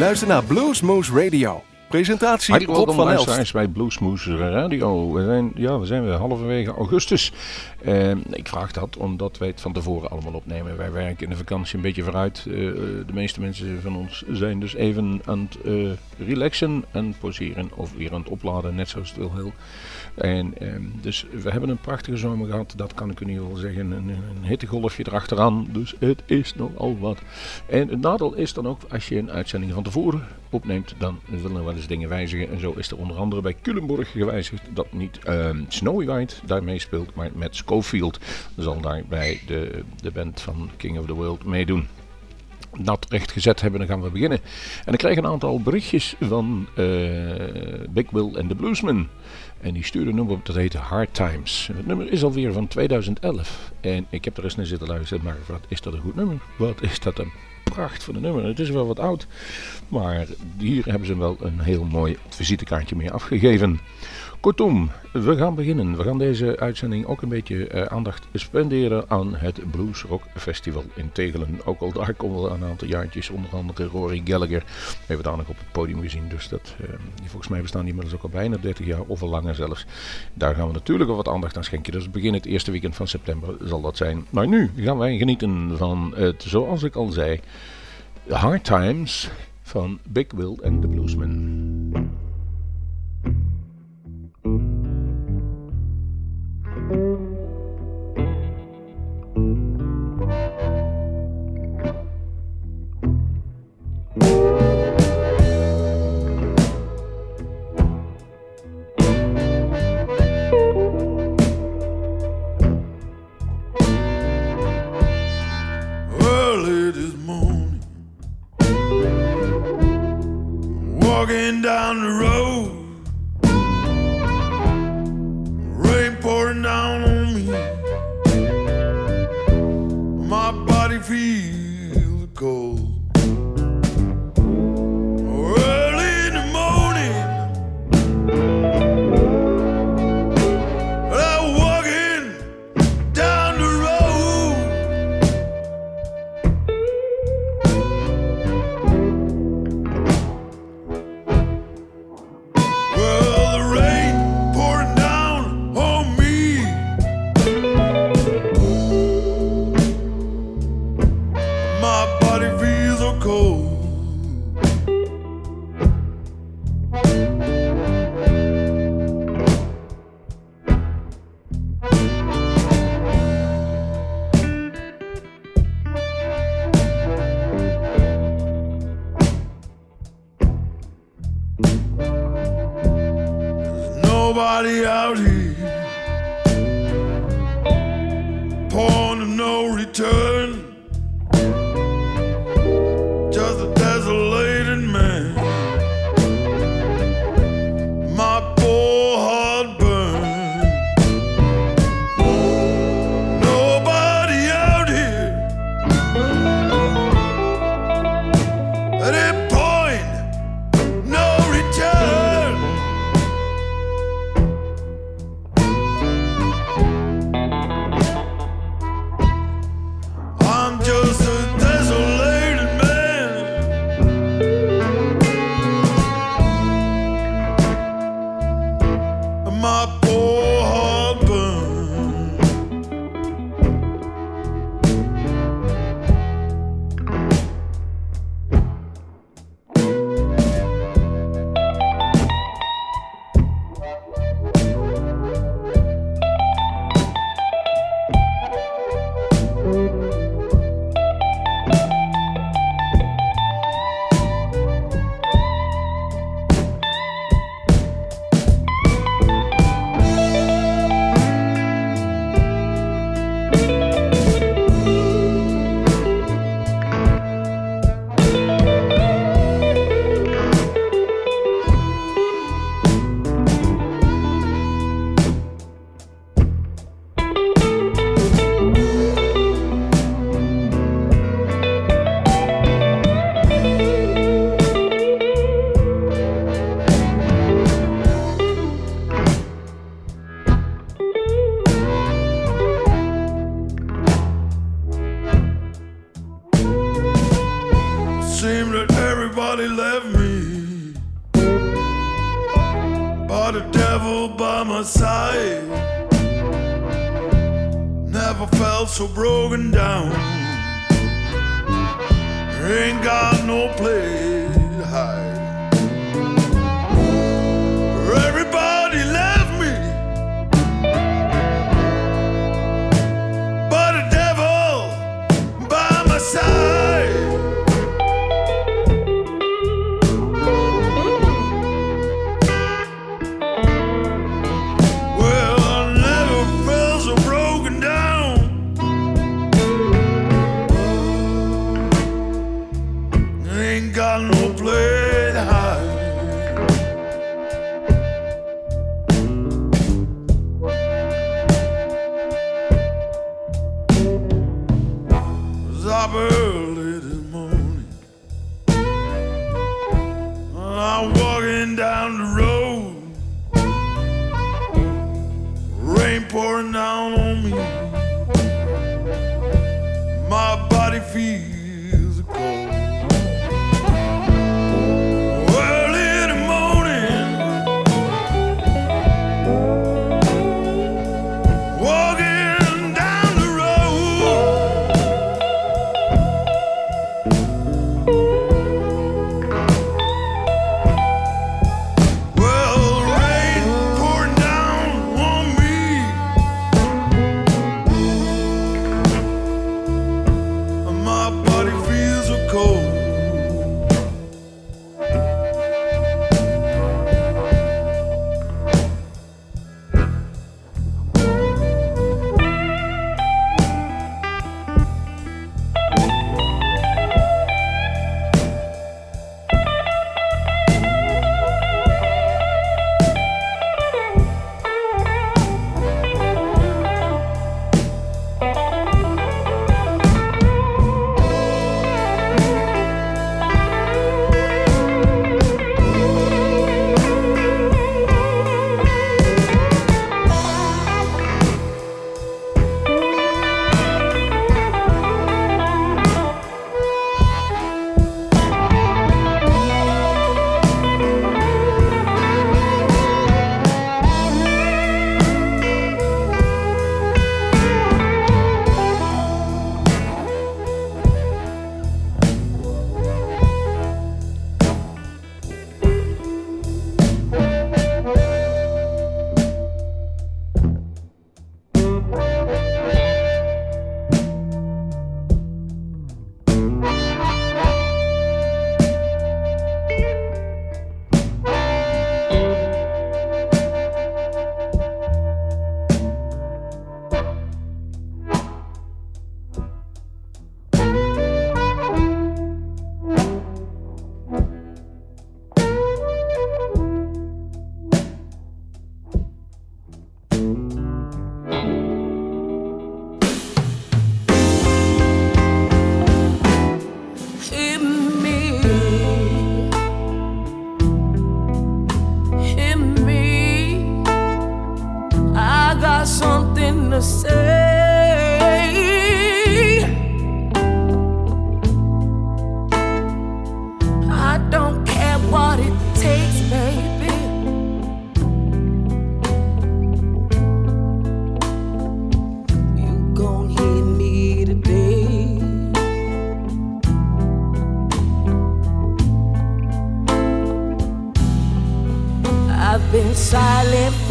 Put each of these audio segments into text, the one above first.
luistert naar Bluesmoose Radio. Presentatie Hartelijk Rob welkom van Elst. bij Bluesmoose Radio. We zijn, ja, we zijn weer halverwege augustus. Eh, ik vraag dat omdat wij het van tevoren allemaal opnemen. Wij werken in de vakantie een beetje vooruit. Eh, de meeste mensen van ons zijn dus even aan het eh, relaxen en poseren of weer aan het opladen, net zoals het wil heel. En, ehm, dus we hebben een prachtige zomer gehad, dat kan ik in ieder geval zeggen. Een, een hittegolfje erachteraan, dus het is nogal wat. En het nadeel is dan ook, als je een uitzending van tevoren opneemt, dan willen er wel eens dingen wijzigen. En zo is er onder andere bij Culemborg gewijzigd dat niet ehm, Snowy White daar meespeelt, maar met Schofield zal daar bij de, de band van King of the World meedoen dat rechtgezet hebben, dan gaan we beginnen. En ik krijg een aantal berichtjes van eh, Big Will en de Bluesman. En die stuurde een nummer op, dat heet Hard Times. Het nummer is alweer van 2011. En ik heb er eens naar zitten luisteren, maar wat is dat een goed nummer? Wat is dat een pracht van een nummer. Het is wel wat oud, maar hier hebben ze wel een heel mooi visitekaartje mee afgegeven. Kortom, we gaan beginnen. We gaan deze uitzending ook een beetje eh, aandacht spenderen aan het Blues Rock Festival in Tegelen. Ook al daar komen we een aantal jaartjes, onder andere Rory Gallagher, hebben we nog op het podium gezien. Dus dat, eh, volgens mij bestaan die inmiddels ook al bijna 30 jaar of al langer zelfs. Daar gaan we natuurlijk al wat aandacht aan schenken. Dus begin het eerste weekend van september zal dat zijn. Maar nu gaan wij genieten van het, zoals ik al zei, Hard Times van Big Will en de Bluesmen.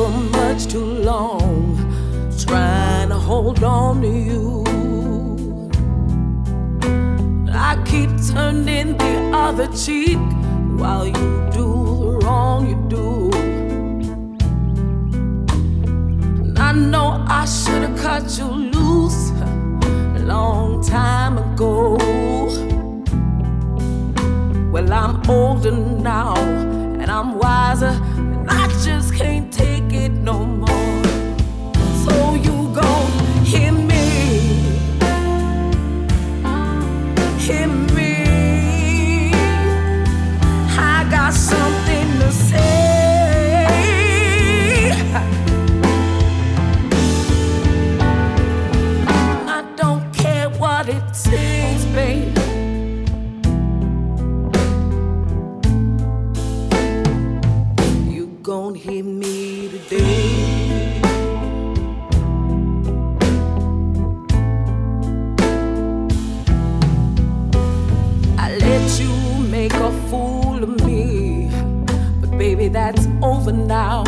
much too long trying to hold on to you. I keep turning the other cheek while you do the wrong you do. I know I should have cut you loose a long time ago. Well, I'm older now and I'm wiser, and I just over now.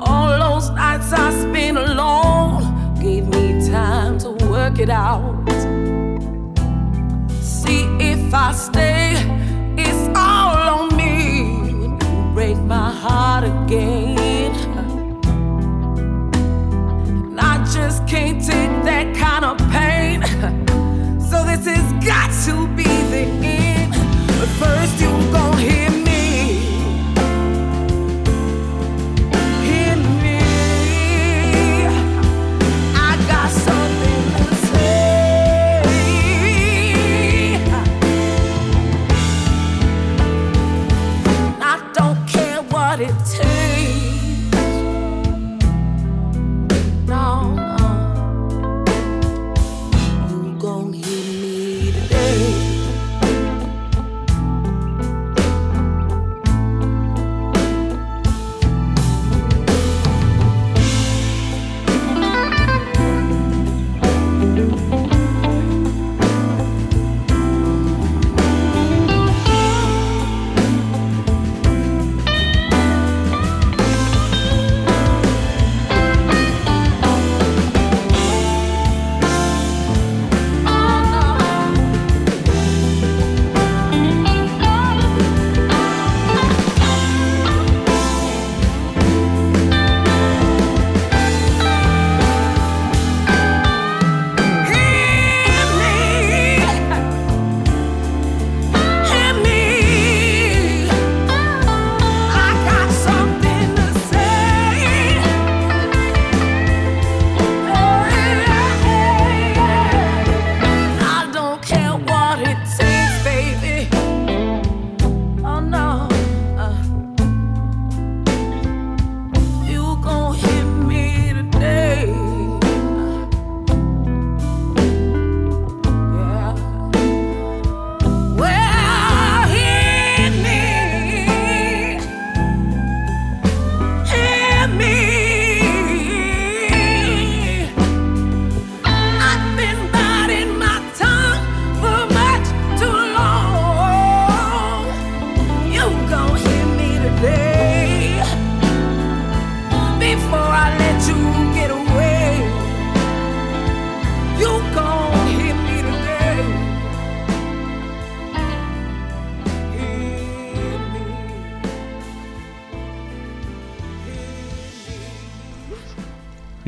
All those nights I spent alone gave me time to work it out. See if I stay, it's all on me. You break my heart again. I just can't take that kind of pain. So this has got to be the end.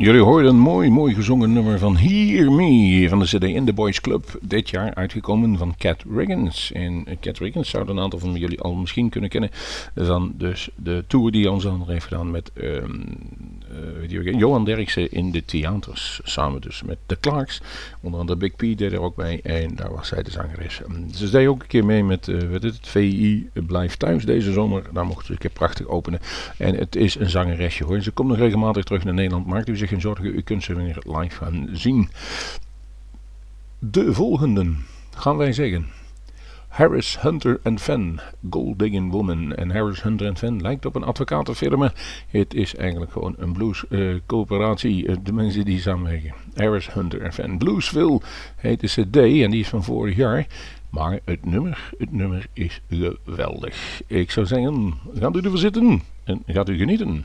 Jullie hoorden een mooi, mooi gezongen nummer van Hear Me van de CD In The Boys Club. Dit jaar uitgekomen van Cat Riggins. En eh, Cat Riggins zouden een aantal van jullie al misschien kunnen kennen. Van dus de tour die ons dan heeft gedaan met ehm, eh, Johan Derksen in de theaters. Samen dus met de Clarks. Onder andere Big P deed er ook bij. En daar was zij de zangeres. Ehm, Ze deed ook een keer mee met eh, het, VI Blijf Thuis deze zomer. Daar mochten ze een keer prachtig openen. En het is een zangeresje hoor. Ze komt nog regelmatig terug naar Nederland. Maakt u zich geen zorgen. U kunt ze weer live gaan zien. De volgende gaan wij zeggen. Harris Hunter and Fan, Gold Digging Woman. En Harris Hunter and Fan lijkt op een advocatenfirma. Het is eigenlijk gewoon een blues eh, coöperatie. eh, de mensen die samenwerken. Harris Hunter and Fan. Bluesville heet de CD en die is van vorig jaar. Maar het nummer, het nummer is geweldig. Ik zou zeggen, gaat u ervoor zitten en gaat u genieten.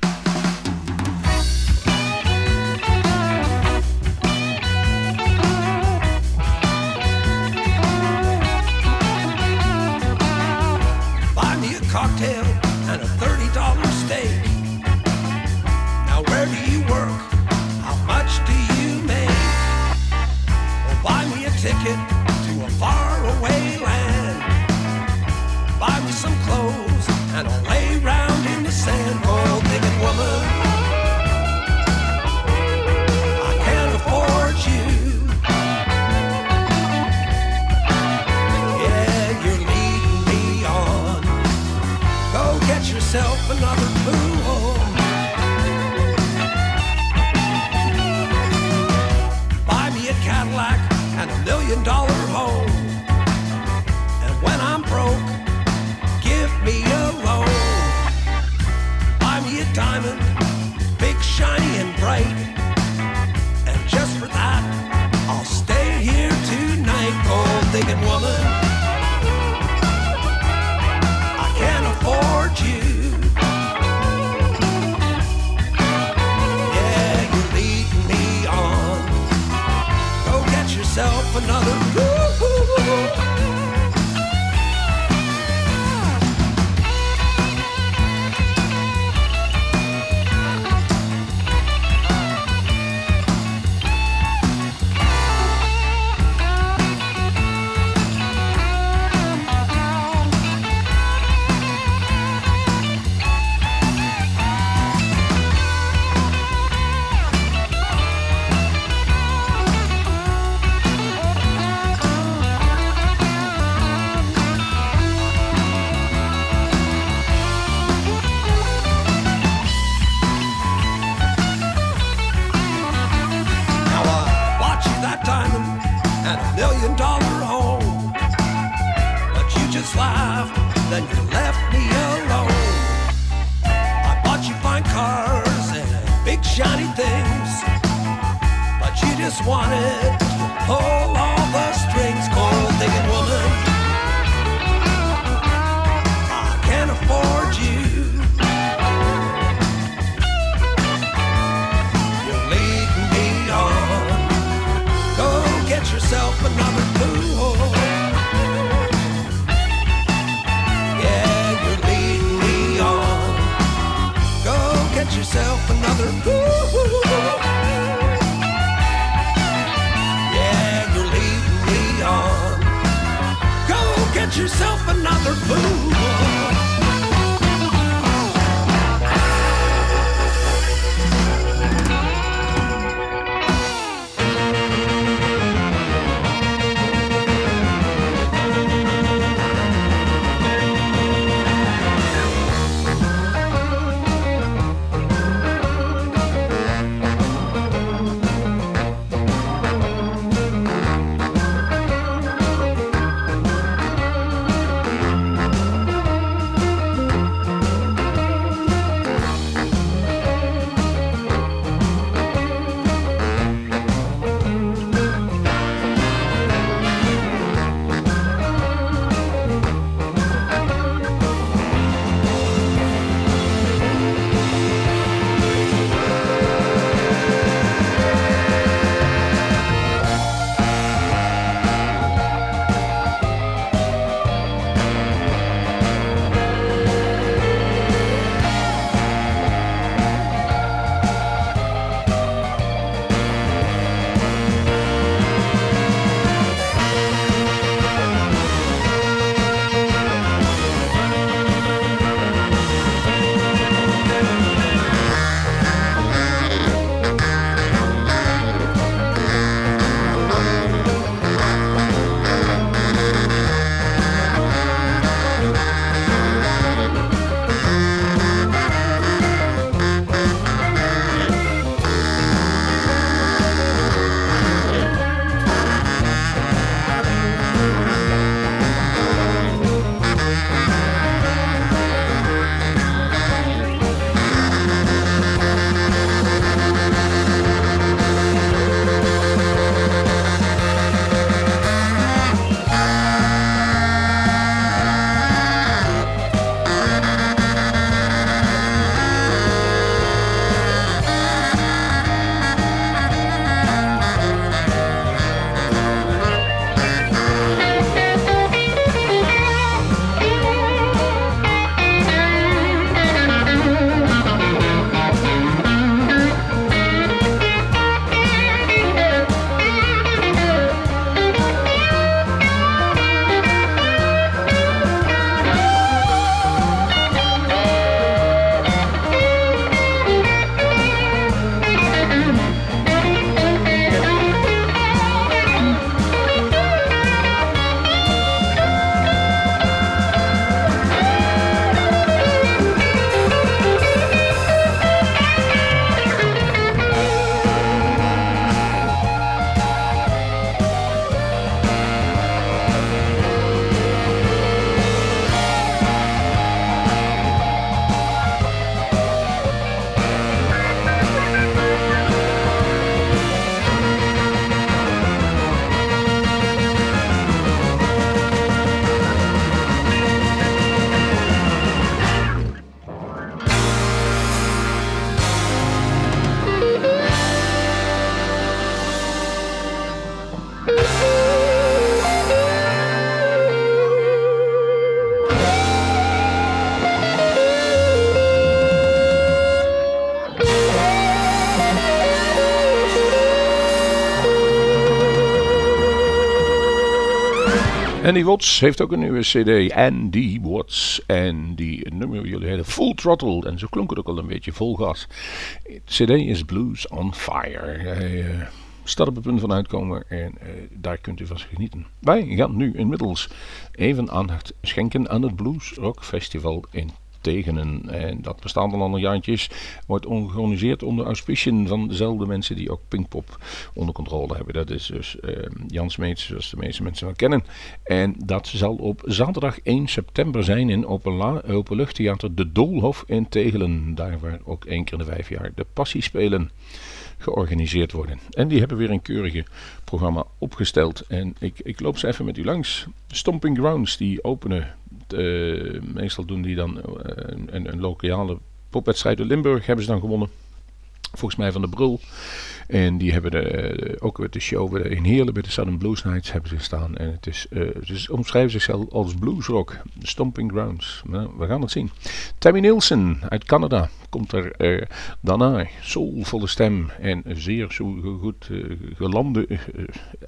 Just wanted to pull all the strings, cold digging woman. I can't afford you. You're leading me on. Go get yourself another fool. Yeah, you're leading me on. Go get yourself another fool. Yeah, yourself another fool. Andy Watts heeft ook een nieuwe cd. Andy Watts. En die nummer jullie hele Full Throttle. En zo klonk het ook al een beetje vol gas. De cd is Blues on Fire. Hij uh, staat op het punt van uitkomen. En uh, daar kunt u van genieten. Wij gaan nu inmiddels even aandacht schenken aan het Blues Rock Festival in Tegenen. En dat bestaat al een jaartjes. Wordt georganiseerd onder auspiciën van dezelfde mensen die ook Pinkpop onder controle hebben. Dat is dus uh, Jan Smeets, zoals de meeste mensen wel kennen. En dat zal op zaterdag 1 september zijn in Openluchttheater De Doolhof in Tegelen. Daar waar ook één keer in de vijf jaar de Passie spelen georganiseerd worden. En die hebben weer een keurige programma opgesteld. En ik, ik loop ze even met u langs. Stomping Grounds, die openen meestal doen die dan uh, een, een lokale popwedstrijd in Limburg hebben ze dan gewonnen. Volgens mij van de Brul. En die hebben de, ook met de show in Heerlen bij de Southern Blues Nights hebben ze gestaan. En het is, ze omschrijven zichzelf als bluesrock. Stomping Grounds. Nou, we gaan het zien. Tammy Nielsen uit Canada komt er uh, daarna. Soulvolle stem en zeer zo goed uh, gelande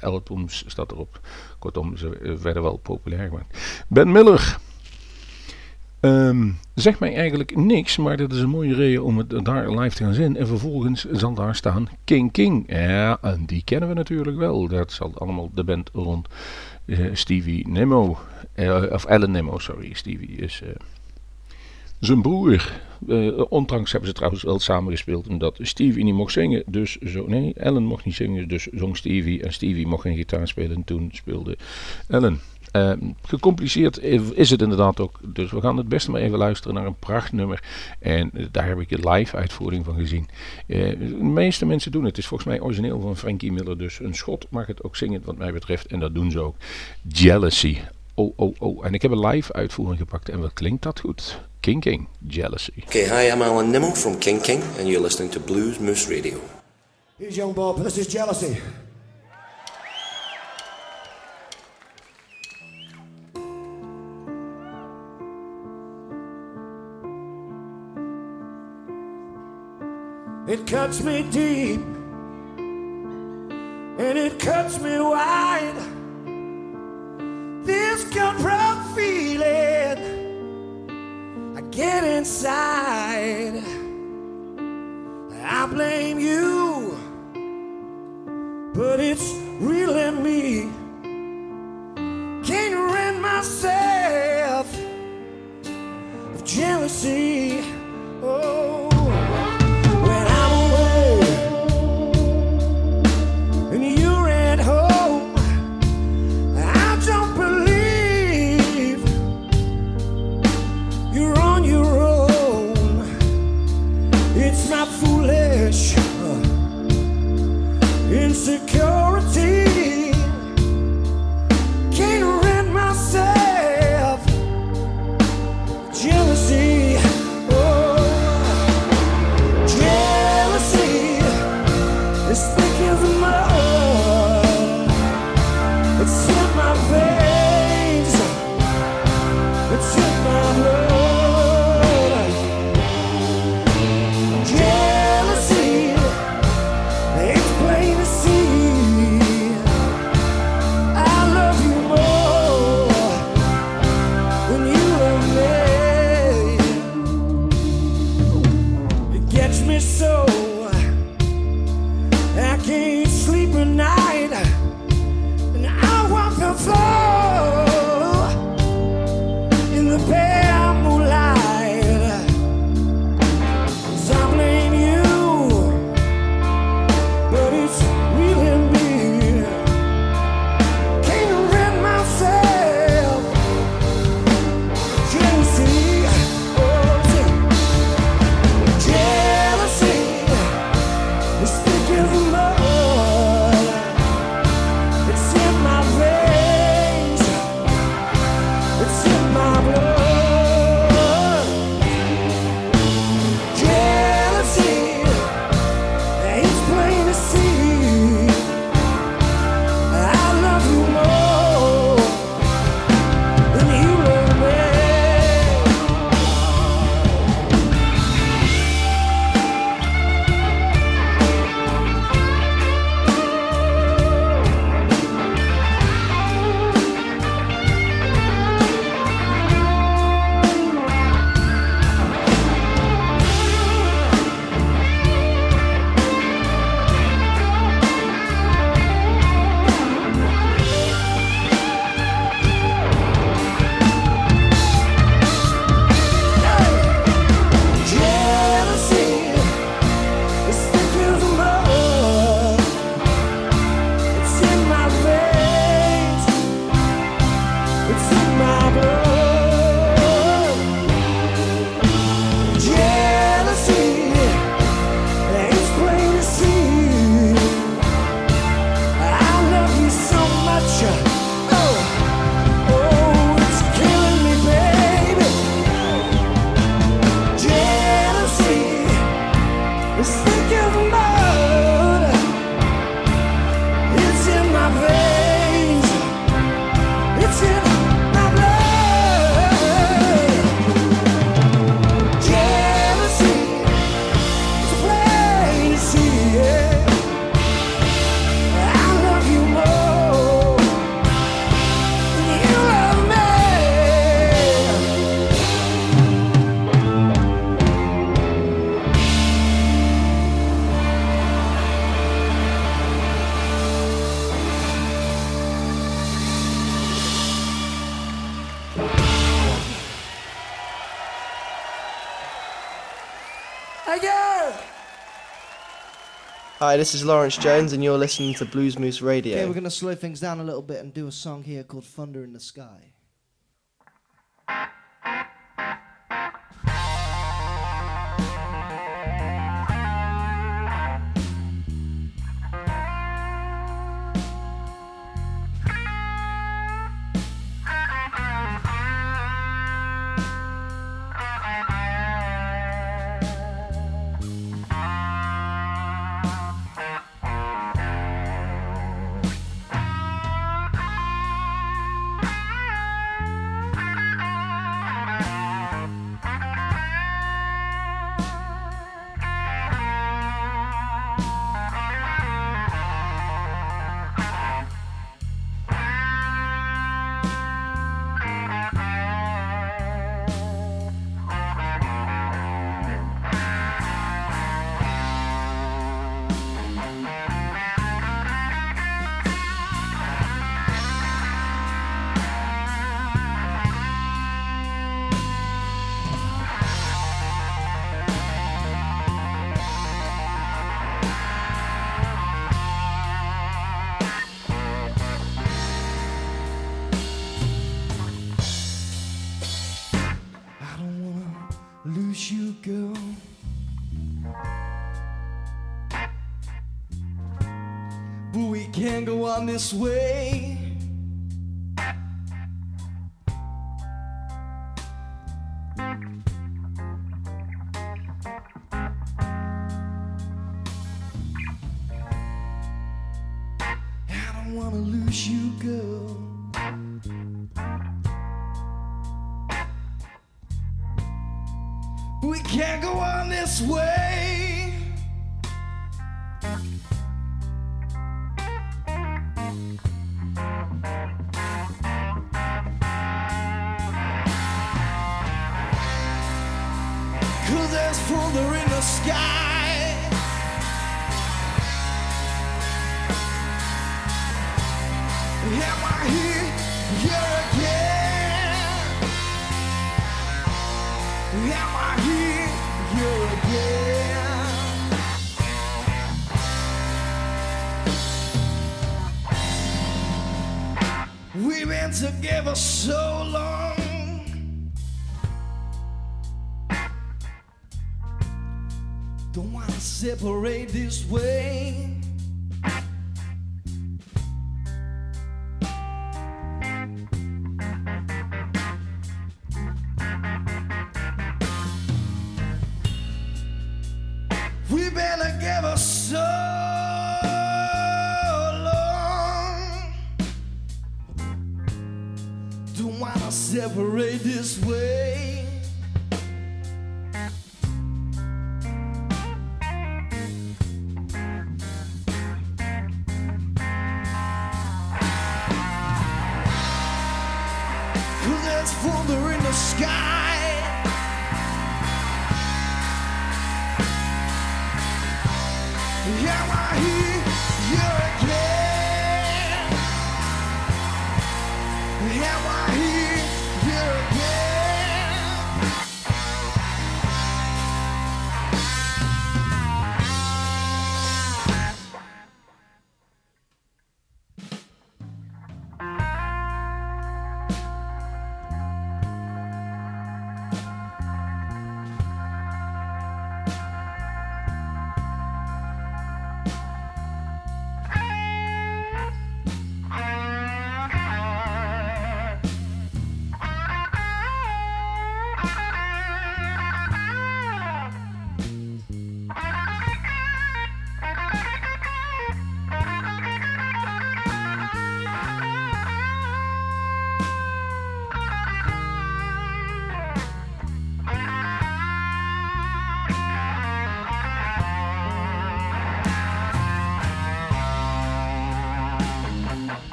albums staat erop. Kortom, ze werden wel populair gemaakt. Ben Miller Um, zegt mij eigenlijk niks, maar dat is een mooie reden om het daar live te gaan zien. En vervolgens zal daar staan King King. Ja, en die kennen we natuurlijk wel. Dat zal allemaal de band rond uh, Stevie Nemo. Uh, of Alan Nemo, sorry. Stevie is uh, zijn broer. ondanks hebben ze trouwens wel samengespeeld. Omdat Stevie niet mocht zingen. Dus zo, nee, Alan mocht niet zingen. Dus zong Stevie. En Stevie mocht geen gitaar spelen. En toen speelde Alan. Uh, gecompliceerd is het inderdaad ook. Dus we gaan het beste maar even luisteren naar een prachtnummer. En uh, daar heb ik een live uitvoering van gezien. Uh, de meeste mensen doen het. Het is volgens mij origineel van Frankie Miller. Dus een schot mag het ook zingen wat mij betreft. En dat doen ze ook. Jealousy. Oh, oh, oh. En ik heb een live uitvoering gepakt. En wat klinkt dat goed? King King. Jealousy. Okay, hi, I'm Alan Nimmo from King King. And you're listening to Blues Moose Radio. Here's Young Bob. This is Jealousy. It cuts me deep and it cuts me wide. This gut feeling I get inside. I blame you, but it's really me. Can't rid myself of jealousy. Oh. Hi, this is Lawrence Jones, and you're listening to Blues Moose Radio. Okay, we're gonna slow things down a little bit and do a song here called Thunder in the Sky. This way. I don't wanna lose you, girl. We can't go on this way. This way.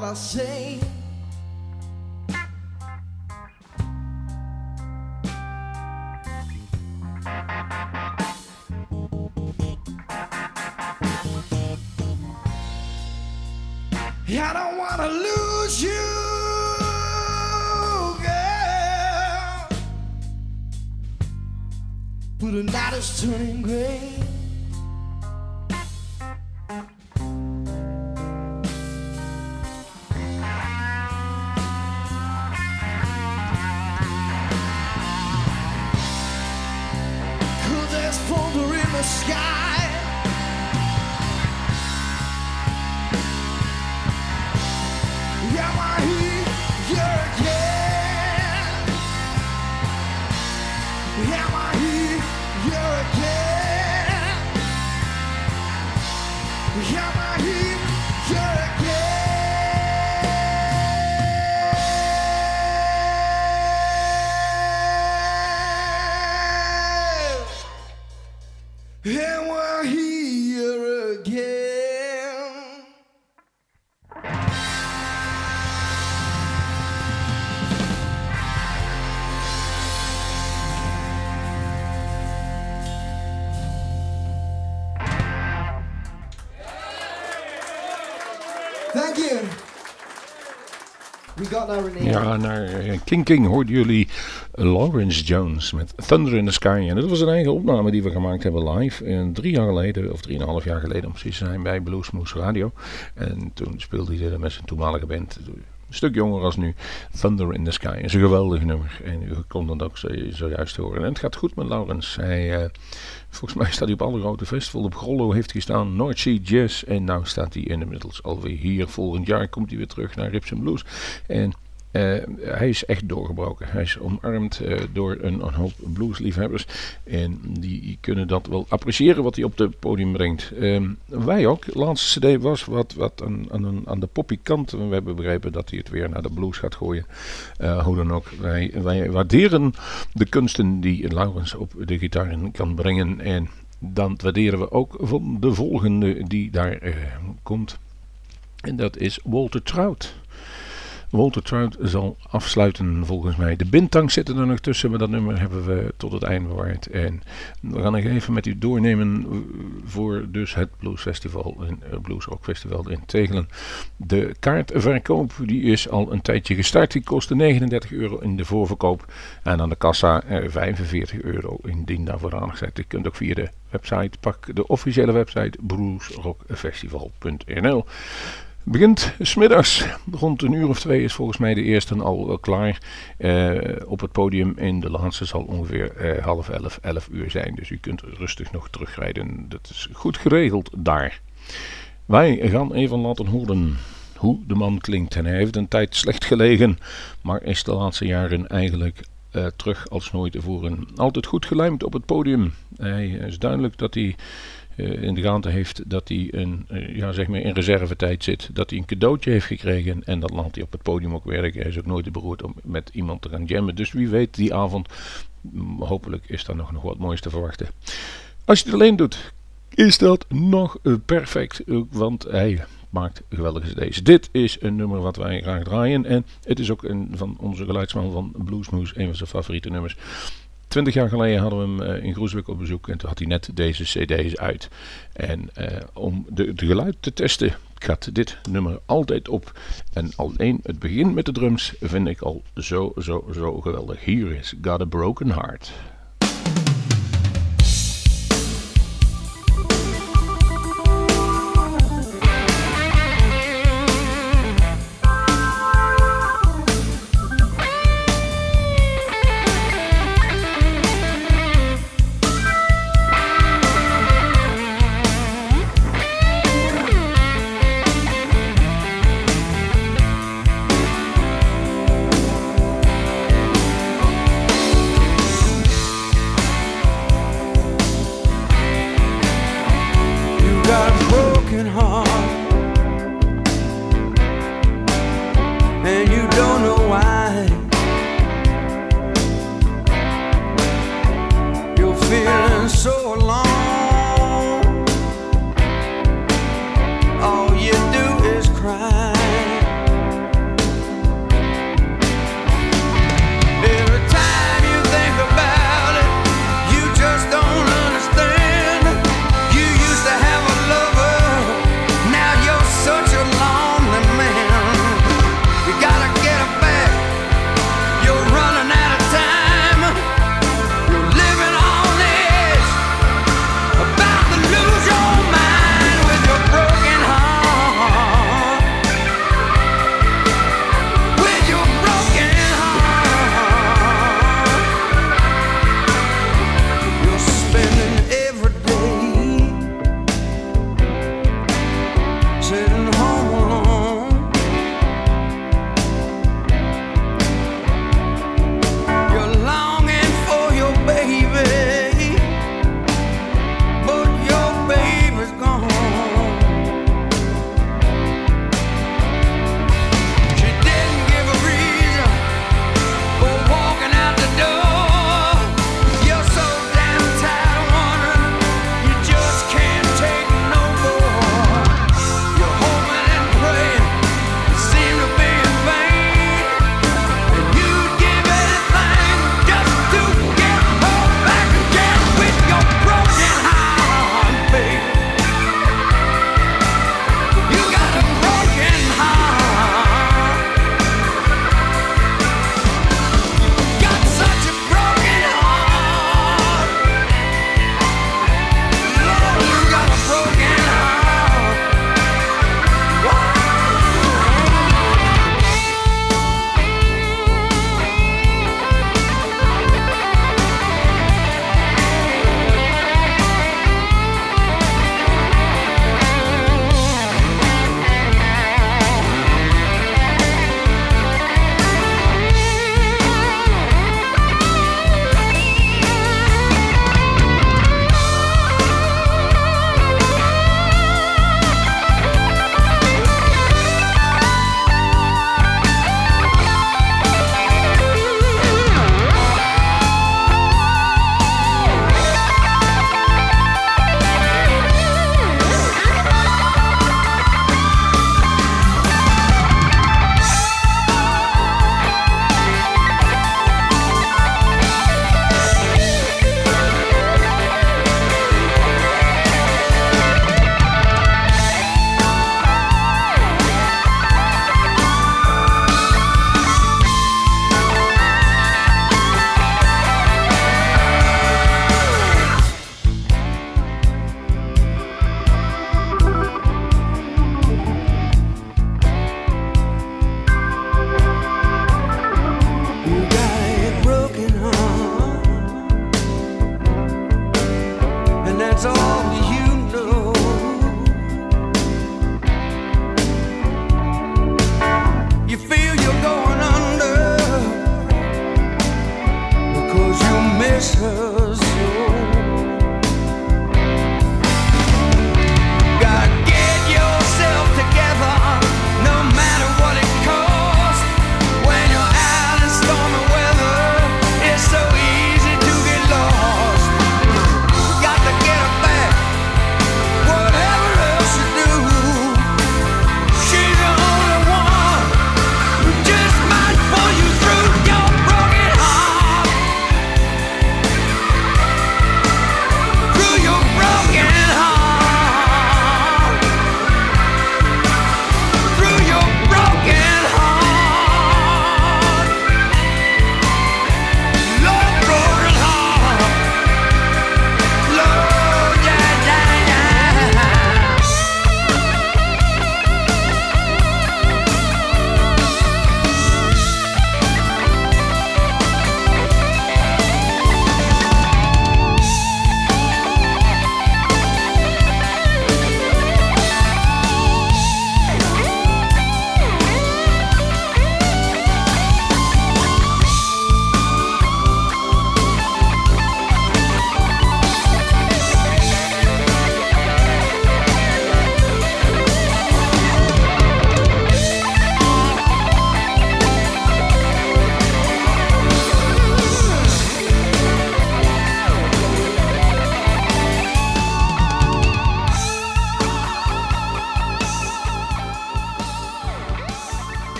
Gotta say. I don't wanna lose you, girl. But the night is turning gray. Ja, naar eh, King King hoorden jullie Lawrence Jones met Thunder in the Sky. En dat was een eigen opname die we gemaakt hebben live. En drie jaar geleden, of drieënhalf jaar geleden om precies te zijn, bij Bluesmoose Radio. En toen speelde hij met zijn toenmalige band, een stuk jonger als nu, Thunder in the Sky. Is een geweldig nummer. En u kon dat ook zo- zojuist horen. En het gaat goed met Lawrence. Hij... eh, Volgens mij staat hij op alle grote festivals. Op Grollo heeft hij gestaan, North Sea Jazz. En nu staat hij inmiddels alweer hier. Volgend jaar komt hij weer terug naar Rips Blues. En eh, hij is echt doorgebroken. Hij is omarmd eh, door een, een hoop bluesliefhebbers. En die kunnen dat wel appreciëren wat hij op het podium brengt. Ehm, wij ook. Laatste cd was wat, wat aan, aan, de poppy kant. We hebben begrepen dat hij het weer naar de blues gaat gooien. Eh, hoe dan ook. Wij, waarderen de kunsten die Laurens op de gitaar kan brengen. En dan waarderen we ook van de volgende die daar komt. En dat is Walter Trout. Walter Trout zal afsluiten volgens mij. De Bintang zitten er nog tussen, maar dat nummer hebben we tot het einde bewaard. En we gaan nog even met u doornemen eh, voor dus het Blues Festival, in, eh, Blues Rock Festival in Tegelen. De kaartverkoop die is al een tijdje gestart. Die kostte 39 euro in de voorverkoop. En aan de kassa eh, 45 euro indien daarvoor aangezet. Je kunt ook via de website, pak de officiële website bluesrockfestival.nl. Begint smiddags, rond een uur of twee is volgens mij de eerste al wel klaar eh, op het podium. En de laatste zal ongeveer eh, half elf, elf uur zijn. Dus u kunt rustig nog terugrijden. Dat is goed geregeld daar. Wij gaan even laten horen hoe de man klinkt. En hij heeft een tijd slecht gelegen, maar is de laatste jaren eigenlijk eh, terug als nooit tevoren. Altijd goed gelijmd op het podium. Hij is duidelijk dat hij eh, in de gaten heeft dat hij een, eh, ja, zeg maar in reservetijd zit. Dat hij een cadeautje heeft gekregen en dat laat hij op het podium ook werken. Hij is ook nooit te beroerd om met iemand te gaan jammen. Dus wie weet die avond, mm, hopelijk is daar nog, nog wat moois te verwachten. Als je het alleen doet, is dat nog eh, perfect. eh, Want hij maakt geweldige cd's. Dit is een nummer wat wij graag draaien. En het is ook een van onze geluidsman van Bluesmoose, een van zijn favoriete nummers. Twintig jaar geleden hadden we hem eh, in Groesbeek op bezoek en toen had hij net deze cd's uit. En eh, om de geluid te testen gaat dit nummer altijd op. En alleen het begin met de drums vind ik al zo, zo, zo geweldig. Hier is Got a Broken Heart.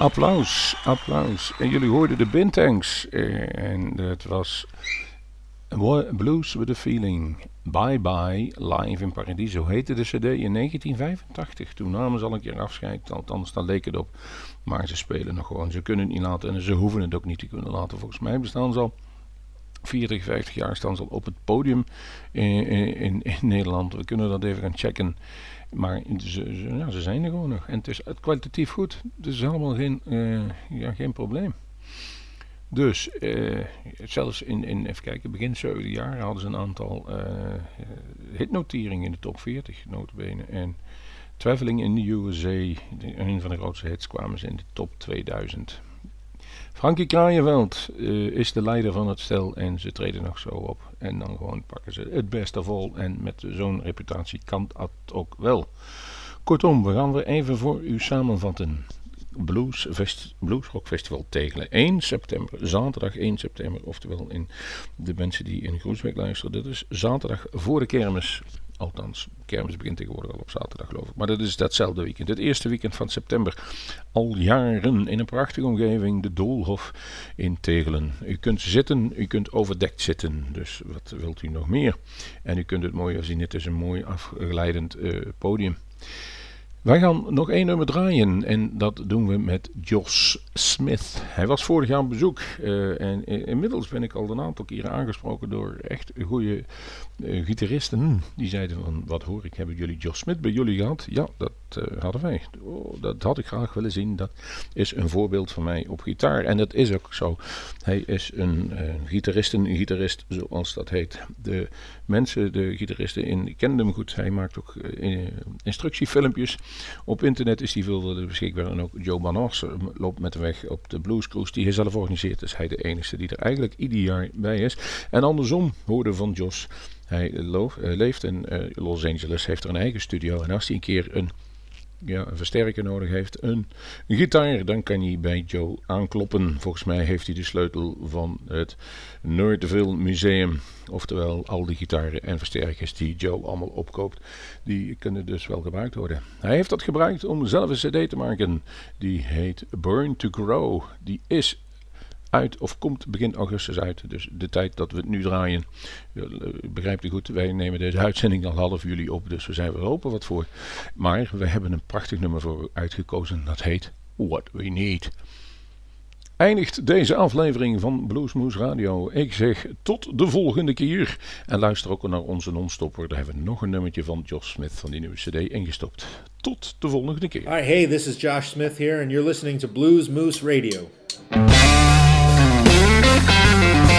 Applaus, applaus. En jullie hoorden de Bintangs. eh, en het was Wa- Blues with a Feeling. Bye Bye Live in Paradiso heette de cd in 1985. Toen namen ze al een keer afscheid, althans daar leek het op. Maar ze spelen nog gewoon. Ze kunnen het niet laten en ze hoeven het ook niet te kunnen laten. Volgens mij bestaan ze al 40, 50 jaar staan ze al op het podium in, in, in Nederland. We kunnen dat even gaan checken. Maar ze, ja, ze zijn er gewoon nog. En het is kwalitatief goed. Dus is helemaal geen, eh, ja, geen probleem. Dus, eh, zelfs in, in, even kijken, begin 70 jaar hadden ze een aantal eh, hitnoteringen in de top 40, notabene. En Traveling in the USA, een van de grootste hits, kwamen ze in de top 2000. Frankie Kraaienveld eh, is de leider van het stel en ze treden nog zo op. En dan gewoon pakken ze het best of all. En met zo'n reputatie kan dat ook wel. Kortom, we gaan weer even voor u samenvatten. Blues, Blues Rock Festival Tegelen. 1 september, zaterdag 1 september. Oftewel in de mensen die in Groesbeek luisteren. Dat is zaterdag voor de kermis. Althans, kermis begint tegenwoordig al op zaterdag geloof ik. Maar dat is datzelfde weekend. Het eerste weekend van september. Al jaren in een prachtige omgeving. De Doolhof in Tegelen. U kunt zitten, u kunt overdekt zitten. Dus wat wilt u nog meer? En u kunt het mooi zien. Het is een mooi afgeleidend eh, podium. Wij gaan nog één nummer draaien en dat doen we met Josh Smith. Hij was vorig jaar op bezoek eh, en inmiddels ben ik al een aantal keren aangesproken door echt goede eh, gitaristen. Die zeiden van, wat hoor ik, hebben jullie Josh Smith bij jullie gehad? Ja, dat eh, hadden wij. Oh, dat had ik graag willen zien. Dat is een voorbeeld van mij op gitaar en dat is ook zo. Hij is een eh gitarist, een gitarist zoals dat heet. De mensen, de gitaristen, in, hem goed. Hij maakt ook eh, eh, instructiefilmpjes. Op internet is hij veel beschikbaar. En ook Joe Banos loopt met hem weg op de Blues Cruise die hij zelf organiseert. Dus hij de enige die er eigenlijk ieder jaar bij is. En andersom hoorde van Jos. Hij leeft in Los Angeles, heeft er een eigen studio. En als hij een keer een ja, een versterker nodig heeft, een gitaar, dan kan hij bij Joe aankloppen. Volgens mij heeft hij de sleutel van het Noordville Museum. Oftewel, al die gitaren en versterkers die Joe allemaal opkoopt, die kunnen dus wel gebruikt worden. Hij heeft dat gebruikt om zelf een cd te maken. Die heet Burn to Grow. Die is uit of komt begin augustus uit. Dus de tijd dat we het nu draaien, eh, begrijpt u goed, wij nemen deze uitzending al half juli op, dus we zijn er open wat voor. Maar we hebben een prachtig nummer voor u uitgekozen, dat heet What We Need. Eindigt deze aflevering van Bluesmoose Radio. Ik zeg tot de volgende keer. En luister ook naar onze non-stopper. Daar hebben we nog een nummertje van Josh Smith van die nieuwe cd ingestopt. Tot de volgende keer. Right, hey, this is Josh Smith here, and you're listening to Blues Moose Radio. Thank you.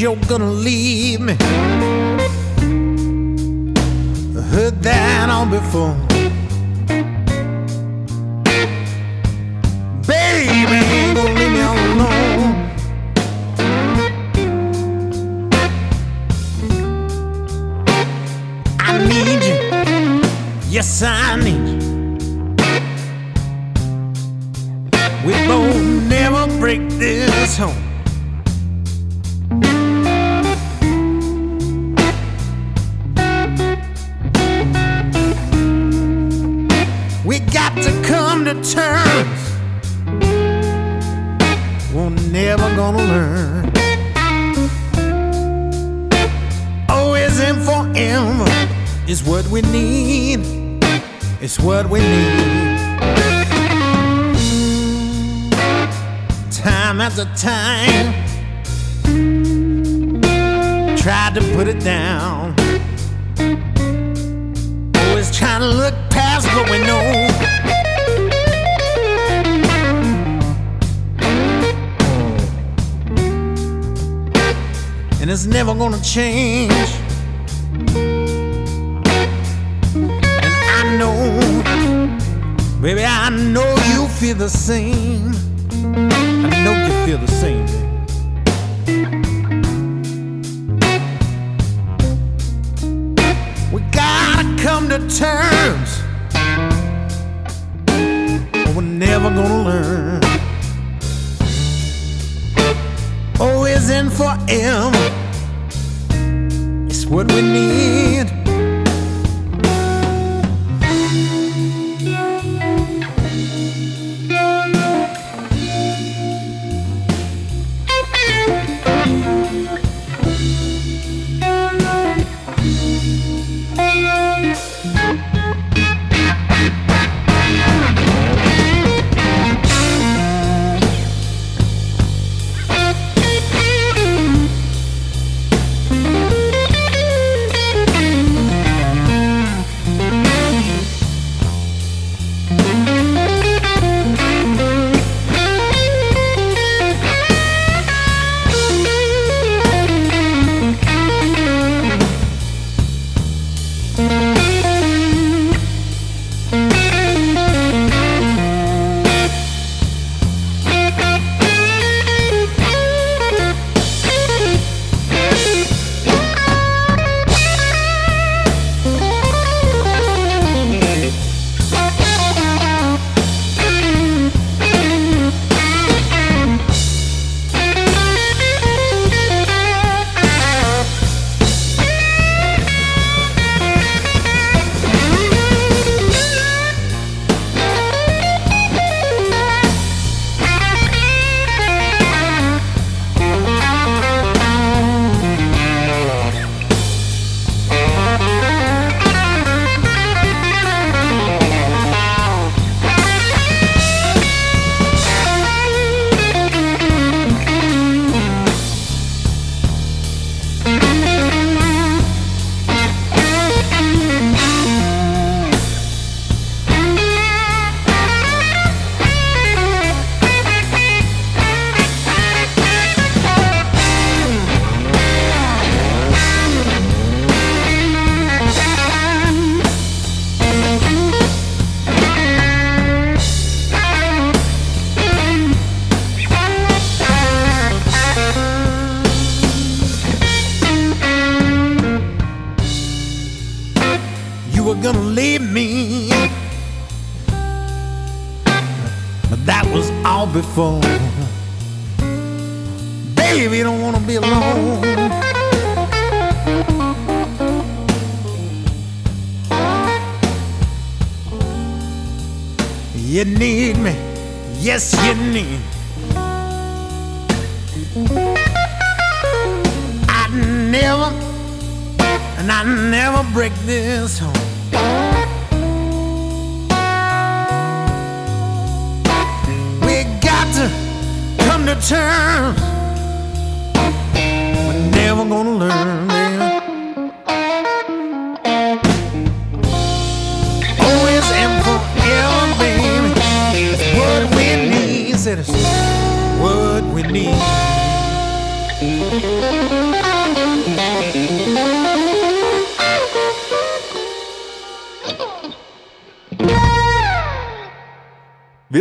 you're gonna leave me. I heard that all before. never gonna learn. O is in for M. It's what we need.